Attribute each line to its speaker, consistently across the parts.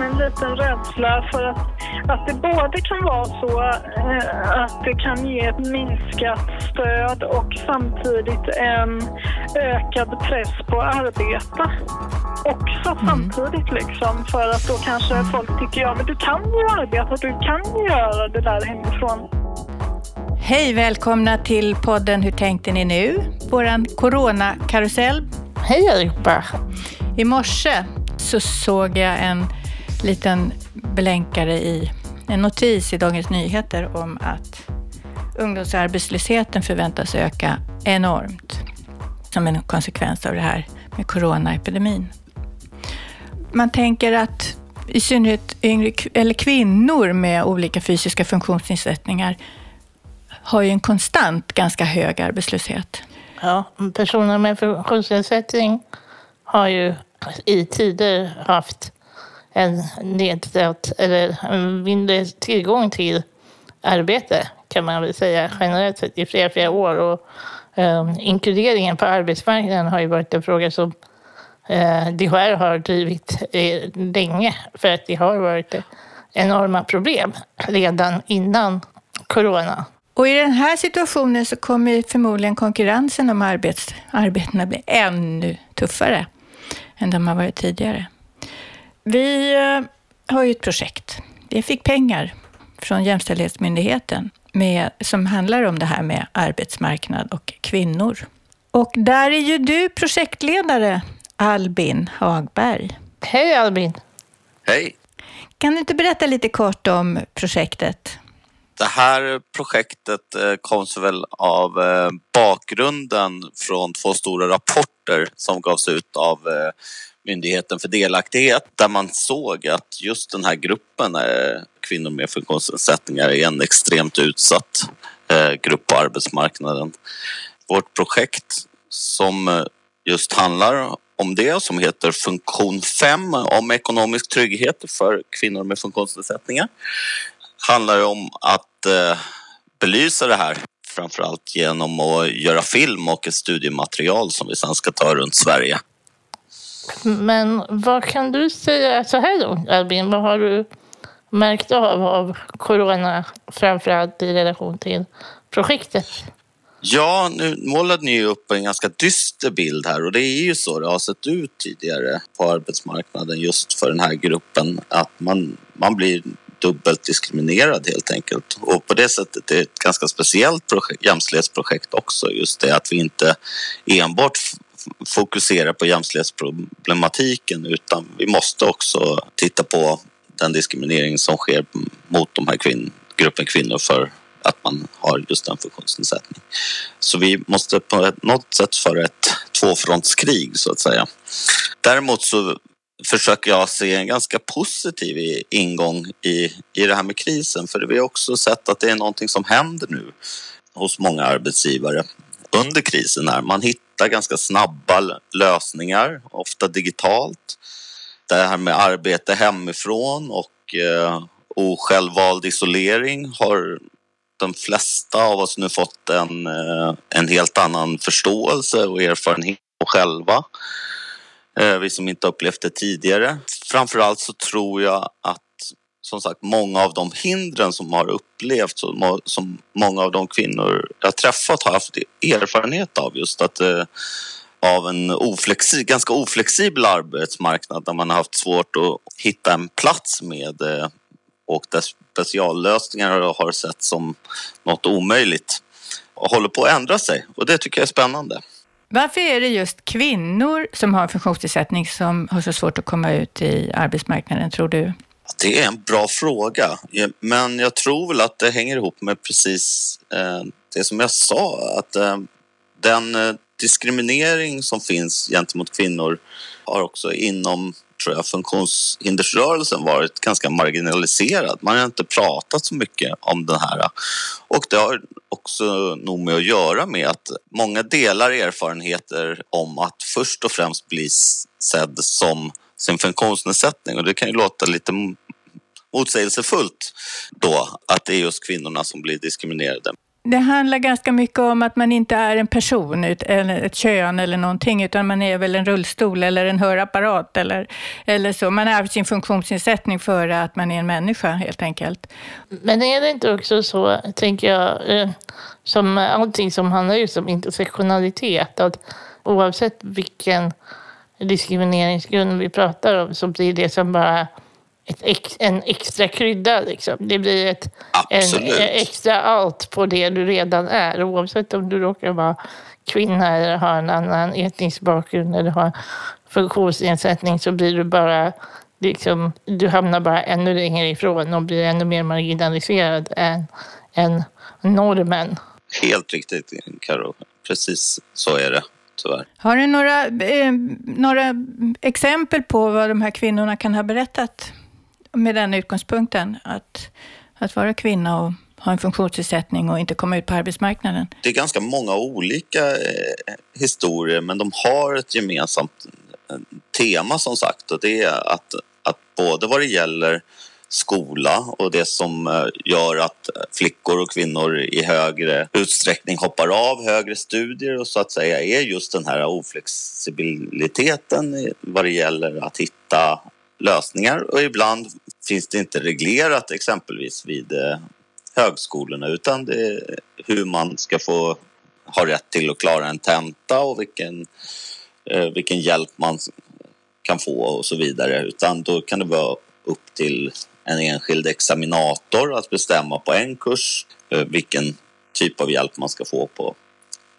Speaker 1: som en liten rädsla för att, att det både kan vara så eh, att det kan ge ett minskat stöd och samtidigt en ökad press på arbete. Också mm. samtidigt liksom för att då kanske folk tycker ja men du kan ju arbeta, du kan ju göra det där hemifrån.
Speaker 2: Hej, välkomna till podden Hur tänkte ni nu? Våran coronakarusell.
Speaker 3: Hej allihopa!
Speaker 2: I morse så såg jag en liten blänkare i en notis i Dagens Nyheter om att ungdomsarbetslösheten förväntas öka enormt som en konsekvens av det här med coronaepidemin. Man tänker att i synnerhet yngre, eller kvinnor med olika fysiska funktionsnedsättningar har ju en konstant ganska hög arbetslöshet.
Speaker 3: Ja, personer med funktionsnedsättning har ju i tider haft en nedsatt eller mindre tillgång till arbete kan man väl säga generellt sett i flera, flera år. Och, eh, inkluderingen på arbetsmarknaden har ju varit en fråga som eh, DHR har drivit eh, länge för att det har varit enorma problem redan innan corona.
Speaker 2: Och i den här situationen så kommer förmodligen konkurrensen om arbets, arbetena bli ännu tuffare än de har varit tidigare. Vi eh, har ju ett projekt. Vi fick pengar från Jämställdhetsmyndigheten med, som handlar om det här med arbetsmarknad och kvinnor. Och där är ju du projektledare, Albin Hagberg.
Speaker 3: Hej Albin!
Speaker 4: Hej!
Speaker 2: Kan du inte berätta lite kort om projektet?
Speaker 4: Det här projektet eh, kom sig väl av eh, bakgrunden från två stora rapporter som gavs ut av Myndigheten för delaktighet där man såg att just den här gruppen eh, kvinnor med funktionsnedsättningar är en extremt utsatt eh, grupp på arbetsmarknaden. Vårt projekt som eh, just handlar om det som heter Funktion 5 om ekonomisk trygghet för kvinnor med funktionsnedsättningar handlar om att eh, belysa det här framförallt genom att göra film och ett studiematerial som vi sen ska ta runt Sverige.
Speaker 3: Men vad kan du säga så här då, Albin? Vad har du märkt av av corona, framförallt i relation till projektet?
Speaker 4: Ja, nu målade ni upp en ganska dyster bild här och det är ju så det har sett ut tidigare på arbetsmarknaden just för den här gruppen att man, man blir dubbelt diskriminerad helt enkelt. Och på det sättet är det ett ganska speciellt projekt, jämställdhetsprojekt också. Just det att vi inte enbart fokusera på jämställdhetsproblematiken utan vi måste också titta på den diskriminering som sker mot de här kvinn, gruppen kvinnor för att man har just en funktionsnedsättning. Så vi måste på något sätt föra ett tvåfrontskrig så att säga. Däremot så försöker jag se en ganska positiv ingång i, i det här med krisen. För vi har också sett att det är någonting som händer nu hos många arbetsgivare under krisen här. Man hittar ganska snabba lösningar, ofta digitalt. Det här med arbete hemifrån och eh, osjälvvald isolering har de flesta av oss nu fått en, eh, en helt annan förståelse och erfarenhet själva. Eh, vi som inte upplevt det tidigare. Framförallt så tror jag att som sagt många av de hindren som har upplevts och som många av de kvinnor jag träffat har haft erfarenhet av just att eh, av en oflexi, ganska oflexibel arbetsmarknad där man har haft svårt att hitta en plats med eh, och där speciallösningar har sett som något omöjligt och håller på att ändra sig och det tycker jag är spännande.
Speaker 2: Varför är det just kvinnor som har funktionsnedsättning som har så svårt att komma ut i arbetsmarknaden, tror du?
Speaker 4: Det är en bra fråga, men jag tror väl att det hänger ihop med precis eh, det som jag sa, att eh, den eh, diskriminering som finns gentemot kvinnor har också inom tror jag, funktionshindersrörelsen varit ganska marginaliserad. Man har inte pratat så mycket om den här. Och det har också nog med att göra med att många delar erfarenheter om att först och främst bli sedd som sin funktionsnedsättning och det kan ju låta lite motsägelsefullt då att det är just kvinnorna som blir diskriminerade.
Speaker 2: det handlar ganska mycket om att man inte är en person, eller ett kön eller någonting, utan man är väl en rullstol eller en hörapparat eller, eller så. Man är sin funktionsnedsättning före att man är en människa helt enkelt.
Speaker 3: Men är det inte också så, tänker jag, eh, som allting som handlar just om intersektionalitet, att oavsett vilken diskrimineringsgrund vi pratar om så blir det som bara ett, en extra krydda. Liksom. Det blir ett en, extra allt på det du redan är. Oavsett om du råkar vara kvinna eller har en annan etnisk bakgrund eller har funktionsnedsättning så blir du bara liksom, du hamnar bara ännu längre ifrån och blir ännu mer marginaliserad än, än normen.
Speaker 4: Helt riktigt, Karo. Precis så är det. Tyvärr.
Speaker 2: Har du några, eh, några exempel på vad de här kvinnorna kan ha berättat med den utgångspunkten, att, att vara kvinna och ha en funktionsnedsättning och inte komma ut på arbetsmarknaden?
Speaker 4: Det är ganska många olika eh, historier men de har ett gemensamt eh, tema som sagt och det är att, att både vad det gäller skola och det som eh, gör att flickor och kvinnor i högre utsträckning hoppar av högre studier och så att säga är just den här oflexibiliteten vad det gäller att hitta lösningar och ibland finns det inte reglerat exempelvis vid eh, högskolorna utan det är hur man ska få ha rätt till att klara en tenta och vilken, eh, vilken hjälp man kan få och så vidare utan då kan det vara upp till en enskild examinator att bestämma på en kurs eh, vilken typ av hjälp man ska få på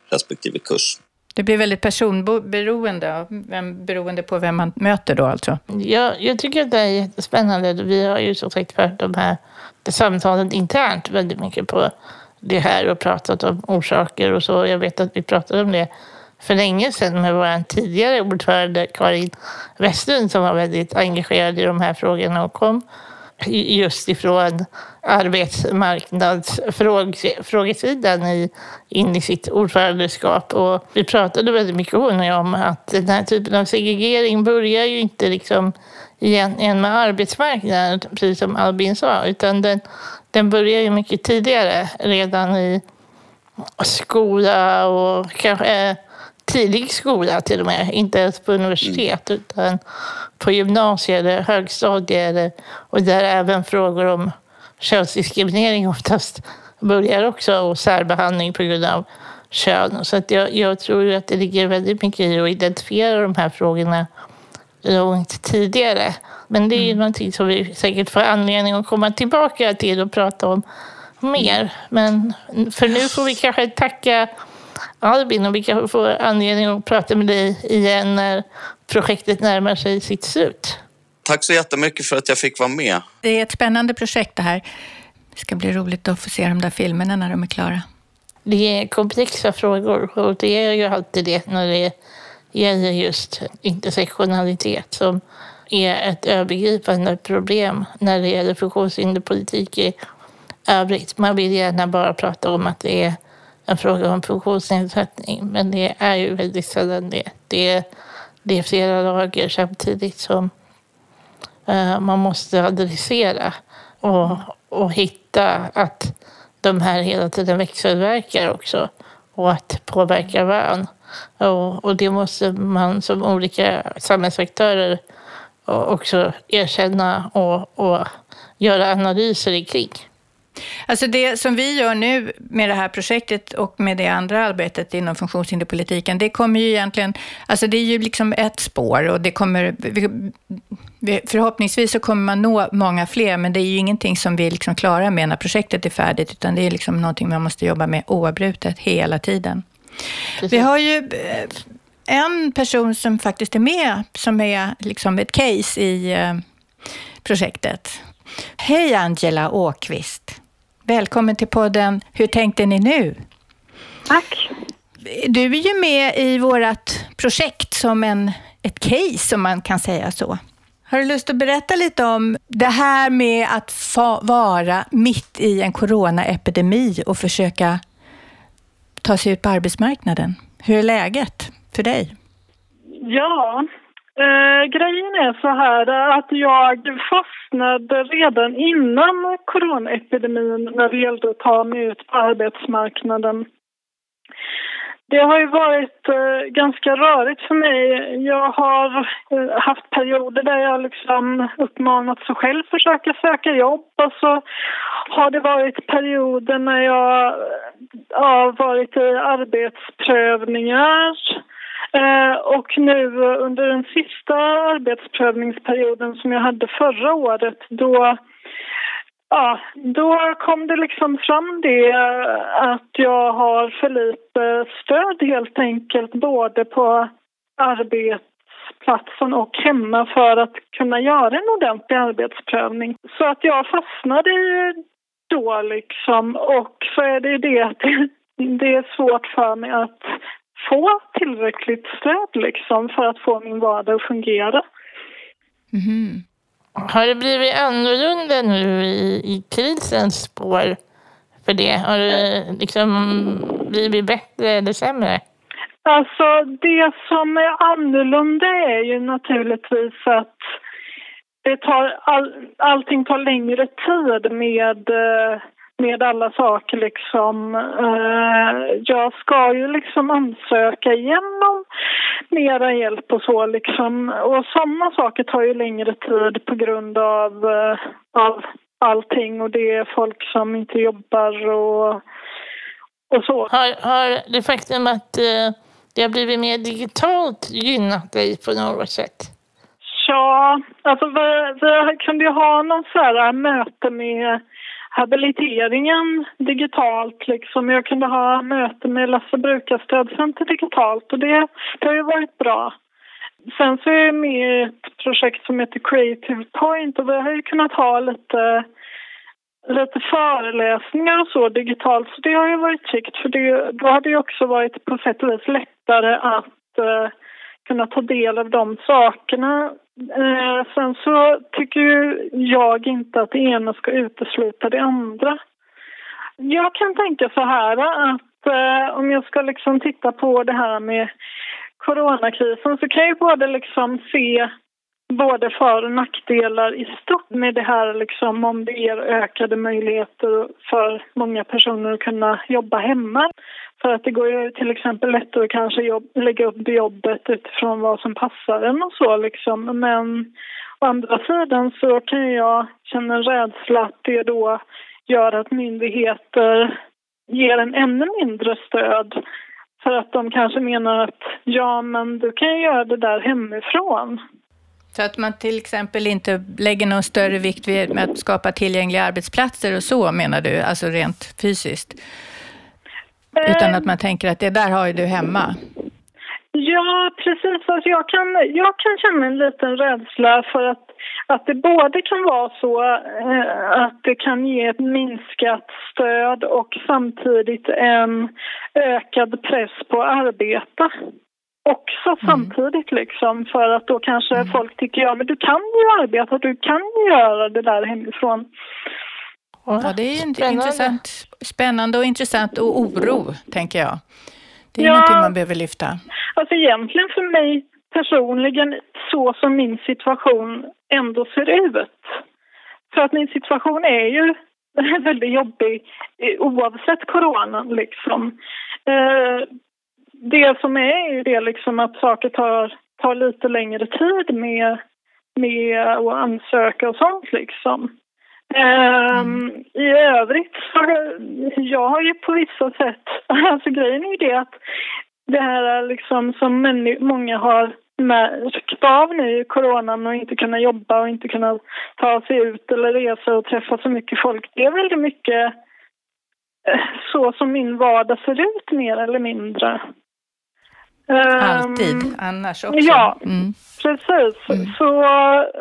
Speaker 4: respektive kurs.
Speaker 2: Det blir väldigt personberoende, beroende på vem man möter då alltså?
Speaker 3: Ja, jag tycker att det är jättespännande. Vi har ju som sagt fört de här samtalen internt väldigt mycket på det här och pratat om orsaker och så. Jag vet att vi pratade om det för länge sedan med vår tidigare ordförande Karin Westlund som var väldigt engagerad i de här frågorna och kom just ifrån arbetsmarknadsfrågesidan i, in i sitt ordförandeskap. Och vi pratade väldigt mycket hon och jag om att den här typen av segregering börjar ju inte liksom egentligen med arbetsmarknaden, precis som Albin sa, utan den, den börjar ju mycket tidigare, redan i skola och kanske eh, tidig skola till och med, inte ens på universitet utan på gymnasiet eller högstadiet och där även frågor om könsdiskriminering oftast börjar också och särbehandling på grund av kön. Så att jag, jag tror att det ligger väldigt mycket i att identifiera de här frågorna långt tidigare. Men det är ju mm. någonting som vi säkert får anledning att komma tillbaka till och prata om mer. Men för nu får vi kanske tacka Albin och vi kanske får anledning att prata med dig igen när projektet närmar sig sitt slut.
Speaker 4: Tack så jättemycket för att jag fick vara med.
Speaker 2: Det är ett spännande projekt det här. Det ska bli roligt att få se de där filmerna när de är klara.
Speaker 3: Det är komplexa frågor och det är ju alltid det när det gäller just intersektionalitet som är ett övergripande problem när det gäller funktionshinderpolitik i övrigt. Man vill gärna bara prata om att det är en fråga om funktionsnedsättning. Men det är ju väldigt sällan det. Det är, det är flera lager samtidigt som eh, man måste adressera och, och hitta att de här hela tiden växelverkar också och att påverka varandra. Och, och det måste man som olika samhällsaktörer också erkänna och, och göra analyser kring.
Speaker 2: Alltså det som vi gör nu med det här projektet och med det andra arbetet inom funktionshinderpolitiken, det kommer ju egentligen, alltså det är ju liksom ett spår och det kommer, förhoppningsvis så kommer man nå många fler, men det är ju ingenting som vi liksom klarar med när projektet är färdigt, utan det är liksom någonting man måste jobba med oavbrutet hela tiden. Precis. Vi har ju eh, en person som faktiskt är med, som är liksom ett case i eh, projektet. Hej Angela Åkvist. Välkommen till podden Hur tänkte ni nu?
Speaker 1: Tack.
Speaker 2: Du är ju med i vårt projekt som en, ett case, om man kan säga så. Har du lust att berätta lite om det här med att vara mitt i en coronaepidemi och försöka ta sig ut på arbetsmarknaden? Hur är läget för dig?
Speaker 1: Ja, Eh, grejen är så här att jag fastnade redan innan coronaepidemin när det gällde att ta mig ut på arbetsmarknaden. Det har ju varit eh, ganska rörigt för mig. Jag har eh, haft perioder där jag liksom uppmanat sig själv försöka söka jobb och så har det varit perioder när jag har har varit i arbetsprövningar Eh, Eh, och nu under den sista arbetsprövningsperioden som jag hade förra året då Ja, då kom det liksom fram det eh, att jag har för lite stöd helt enkelt både på arbetsplatsen och hemma för att kunna göra en ordentlig arbetsprövning. Så att jag fastnade då liksom och så är det ju det att det är svårt för mig att få tillräckligt stöd liksom för att få min vardag att fungera.
Speaker 3: Mm. Har det blivit annorlunda nu i, i krisens spår för det? Har det liksom blivit bättre eller sämre?
Speaker 1: Alltså det som är annorlunda är ju naturligtvis att det tar all, allting tar längre tid med eh, med alla saker liksom. Eh, jag ska ju liksom ansöka igenom mera hjälp och så liksom. Och sådana saker tar ju längre tid på grund av, eh, av allting och det är folk som inte jobbar och, och så.
Speaker 3: Har, har det faktum att eh, det har blivit mer digitalt gynnat dig på något sätt?
Speaker 1: Ja, alltså vi, vi kunde ju ha någon så här möte med habiliteringen digitalt. Liksom. Jag kunde ha möte med Lasse Brukarstödcenter digitalt och det, det har ju varit bra. Sen så är jag med i ett projekt som heter Creative Point och vi har ju kunnat ha lite, lite föreläsningar och så digitalt så det har ju varit kvickt för det, då har det ju också varit på sätt och vis lättare att eh, kunna ta del av de sakerna Eh, sen så tycker jag inte att det ena ska utesluta det andra. Jag kan tänka så här eh, att eh, om jag ska liksom titta på det här med coronakrisen så kan jag både liksom se både för och nackdelar i stort med det här liksom om det ger ökade möjligheter för många personer att kunna jobba hemma. För att det går ju till exempel lättare att kanske jobb, lägga upp jobbet utifrån vad som passar en och så liksom. Men å andra sidan så kan jag känna en rädsla att det då gör att myndigheter ger en ännu mindre stöd. För att de kanske menar att ja, men du kan ju göra det där hemifrån.
Speaker 2: Så att man till exempel inte lägger någon större vikt vid att skapa tillgängliga arbetsplatser och så menar du, alltså rent fysiskt? Utan att man tänker att det där har ju du hemma.
Speaker 1: Ja, precis. Alltså jag, kan, jag kan känna en liten rädsla för att, att det både kan vara så eh, att det kan ge ett minskat stöd och samtidigt en ökad press på att Också mm. samtidigt liksom för att då kanske mm. folk tycker ja men du kan ju arbeta, du kan ju göra det där hemifrån.
Speaker 2: Ja, det är spännande. intressant. Spännande och intressant och oro, tänker jag. Det är ja, någonting man behöver lyfta.
Speaker 1: Alltså egentligen för mig personligen, så som min situation ändå ser ut. För att min situation är ju väldigt jobbig oavsett coronan liksom. Det som är är ju det liksom att saker tar, tar lite längre tid med, med att ansöka och sånt liksom. Um, I övrigt så jag har ju på vissa sätt, alltså grejen är ju det att det här är liksom som många har märkt av nu i coronan och inte kunna jobba och inte kunna ta sig ut eller resa och träffa så mycket folk. Det är väldigt mycket eh, så som min vardag ser ut mer eller mindre.
Speaker 2: Alltid, um, annars också.
Speaker 1: Ja, mm. precis. Mm. Så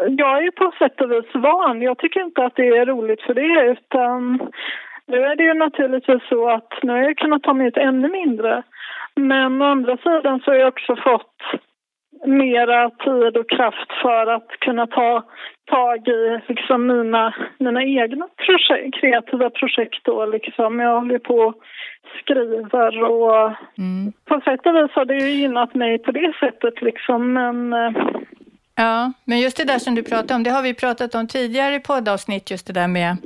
Speaker 1: jag är på sätt och vis van. Jag tycker inte att det är roligt för det utan nu är det ju naturligtvis så att nu har jag kunnat ta mig ut ännu mindre. Men å andra sidan så har jag också fått mera tid och kraft för att kunna ta tag i liksom mina, mina egna projekt, kreativa projekt. Då, liksom. Jag håller på och skriver och mm. på sätt och vis har det ju gynnat mig på det sättet. Liksom. Men, eh,
Speaker 2: Ja, men just det där som du pratade om, det har vi pratat om tidigare i poddavsnitt, just det där med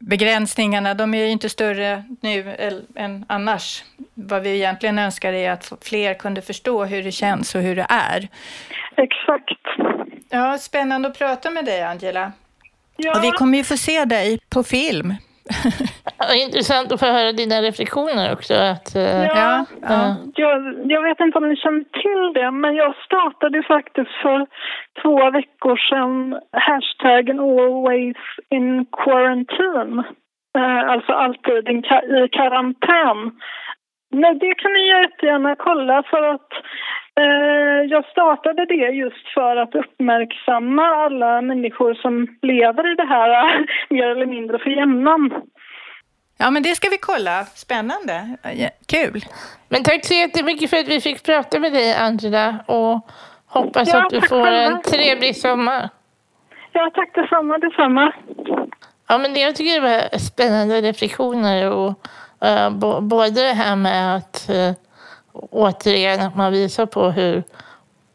Speaker 2: begränsningarna. De är ju inte större nu än annars. Vad vi egentligen önskar är att fler kunde förstå hur det känns och hur det är.
Speaker 1: Exakt.
Speaker 2: Ja, spännande att prata med dig, Angela.
Speaker 1: Ja.
Speaker 2: Och vi kommer ju få se dig på film.
Speaker 3: Ja, intressant att få höra dina reflektioner också. Att, uh,
Speaker 1: ja, ja. Jag, jag, vet inte om ni känner till det, men jag startade faktiskt för två veckor sedan hashtaggen always in quarantine. Uh, alltså alltid i karantän. Men det kan ni jättegärna kolla för att Eh, jag startade det just för att uppmärksamma alla människor som lever i det här mer eller mindre för jämnan.
Speaker 2: Ja, men det ska vi kolla. Spännande. Kul.
Speaker 3: Men tack så jättemycket för att vi fick prata med dig, Angela. Och hoppas ja, att du får en trevlig sommar.
Speaker 1: Ja, tack detsamma. detsamma.
Speaker 3: Ja, men det jag tycker det var spännande reflektioner. Och, uh, både det här med att uh, återigen att man visar på hur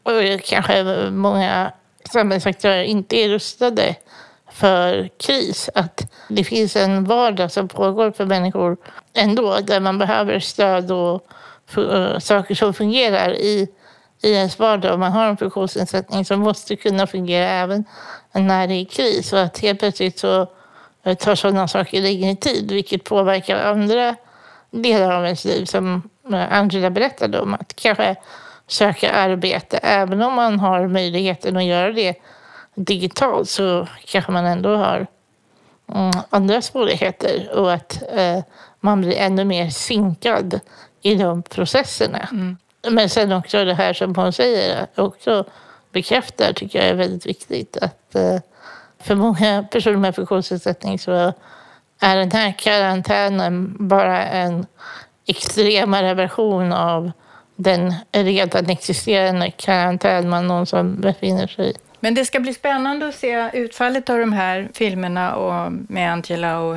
Speaker 3: och kanske många samhällsaktörer inte är rustade för kris. Att det finns en vardag som pågår för människor ändå där man behöver stöd och eh, saker som fungerar i, i ens vardag. Om man har en funktionsnedsättning som måste kunna fungera även när det är kris. Och att helt plötsligt så tar sådana saker längre tid vilket påverkar andra delar av ens liv som Angela berättade om. Att kanske söka arbete. Även om man har möjligheten att göra det digitalt så kanske man ändå har mm, andra svårigheter och att eh, man blir ännu mer sinkad i de processerna. Mm. Men sen också det här som hon säger, också bekräftar, tycker jag är väldigt viktigt. Att eh, för många personer med funktionsnedsättning så är den här karantänen bara en extremare version av den redan existerande karantän man någonsin befinner sig i.
Speaker 2: Men det ska bli spännande att se utfallet av de här filmerna och med Angela och,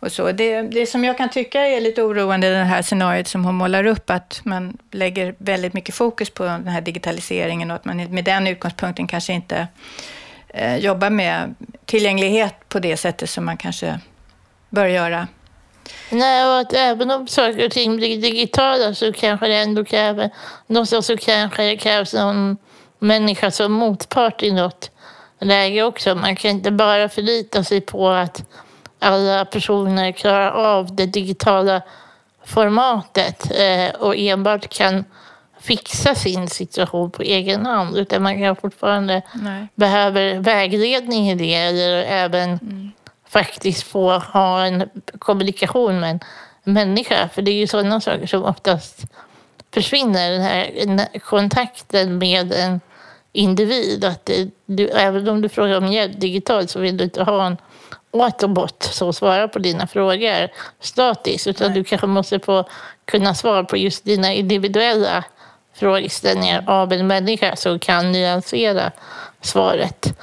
Speaker 2: och så. Det, det som jag kan tycka är lite oroande i det här scenariot som hon målar upp, att man lägger väldigt mycket fokus på den här digitaliseringen och att man med den utgångspunkten kanske inte eh, jobba med tillgänglighet på det sättet som man kanske bör göra.
Speaker 3: Nej, och att även om saker och ting blir digitala så kanske det ändå kräver, något så kanske det krävs någon människa som motpart i något läge också. Man kan inte bara förlita sig på att alla personer klarar av det digitala formatet eh, och enbart kan fixa sin situation på egen hand. Utan man kan fortfarande Nej. behöver vägledning i det eller även mm faktiskt få ha en kommunikation med en människa. För det är ju sådana saker som oftast försvinner, den här kontakten med en individ. Att det, du, även om du frågar om hjälp digitalt så vill du inte ha en autobot som svarar på dina frågor statiskt. Utan Nej. du kanske måste få kunna svara på just dina individuella frågeställningar av en människa som kan nyansera svaret.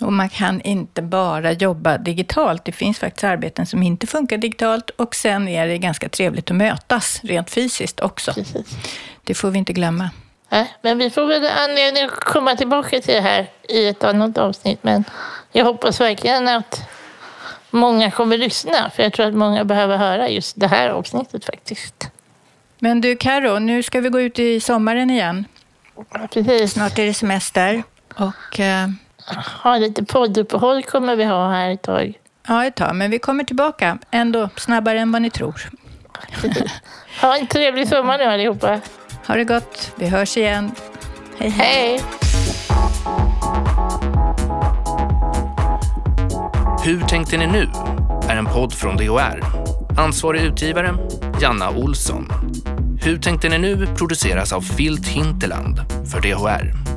Speaker 2: Och man kan inte bara jobba digitalt. Det finns faktiskt arbeten som inte funkar digitalt och sen är det ganska trevligt att mötas rent fysiskt också. Precis. Det får vi inte glömma.
Speaker 3: Nej, men vi får väl anledning att komma tillbaka till det här i ett annat avsnitt. Men jag hoppas verkligen att många kommer lyssna, för jag tror att många behöver höra just det här avsnittet faktiskt.
Speaker 2: Men du Karo, nu ska vi gå ut i sommaren igen.
Speaker 3: Precis.
Speaker 2: Snart är det semester. Och eh,
Speaker 3: ha lite podduppehåll kommer vi ha här ett tag.
Speaker 2: Ja, ett tag. Men vi kommer tillbaka ändå snabbare än vad ni tror.
Speaker 3: ha en trevlig sommar nu allihopa.
Speaker 2: Ha det gott. Vi hörs igen. Hej, hej.
Speaker 3: hej.
Speaker 5: Hur tänkte ni nu? är en podd från DHR. Ansvarig utgivare, Janna Olsson. Hur tänkte ni nu produceras av Filt Hinterland för DHR.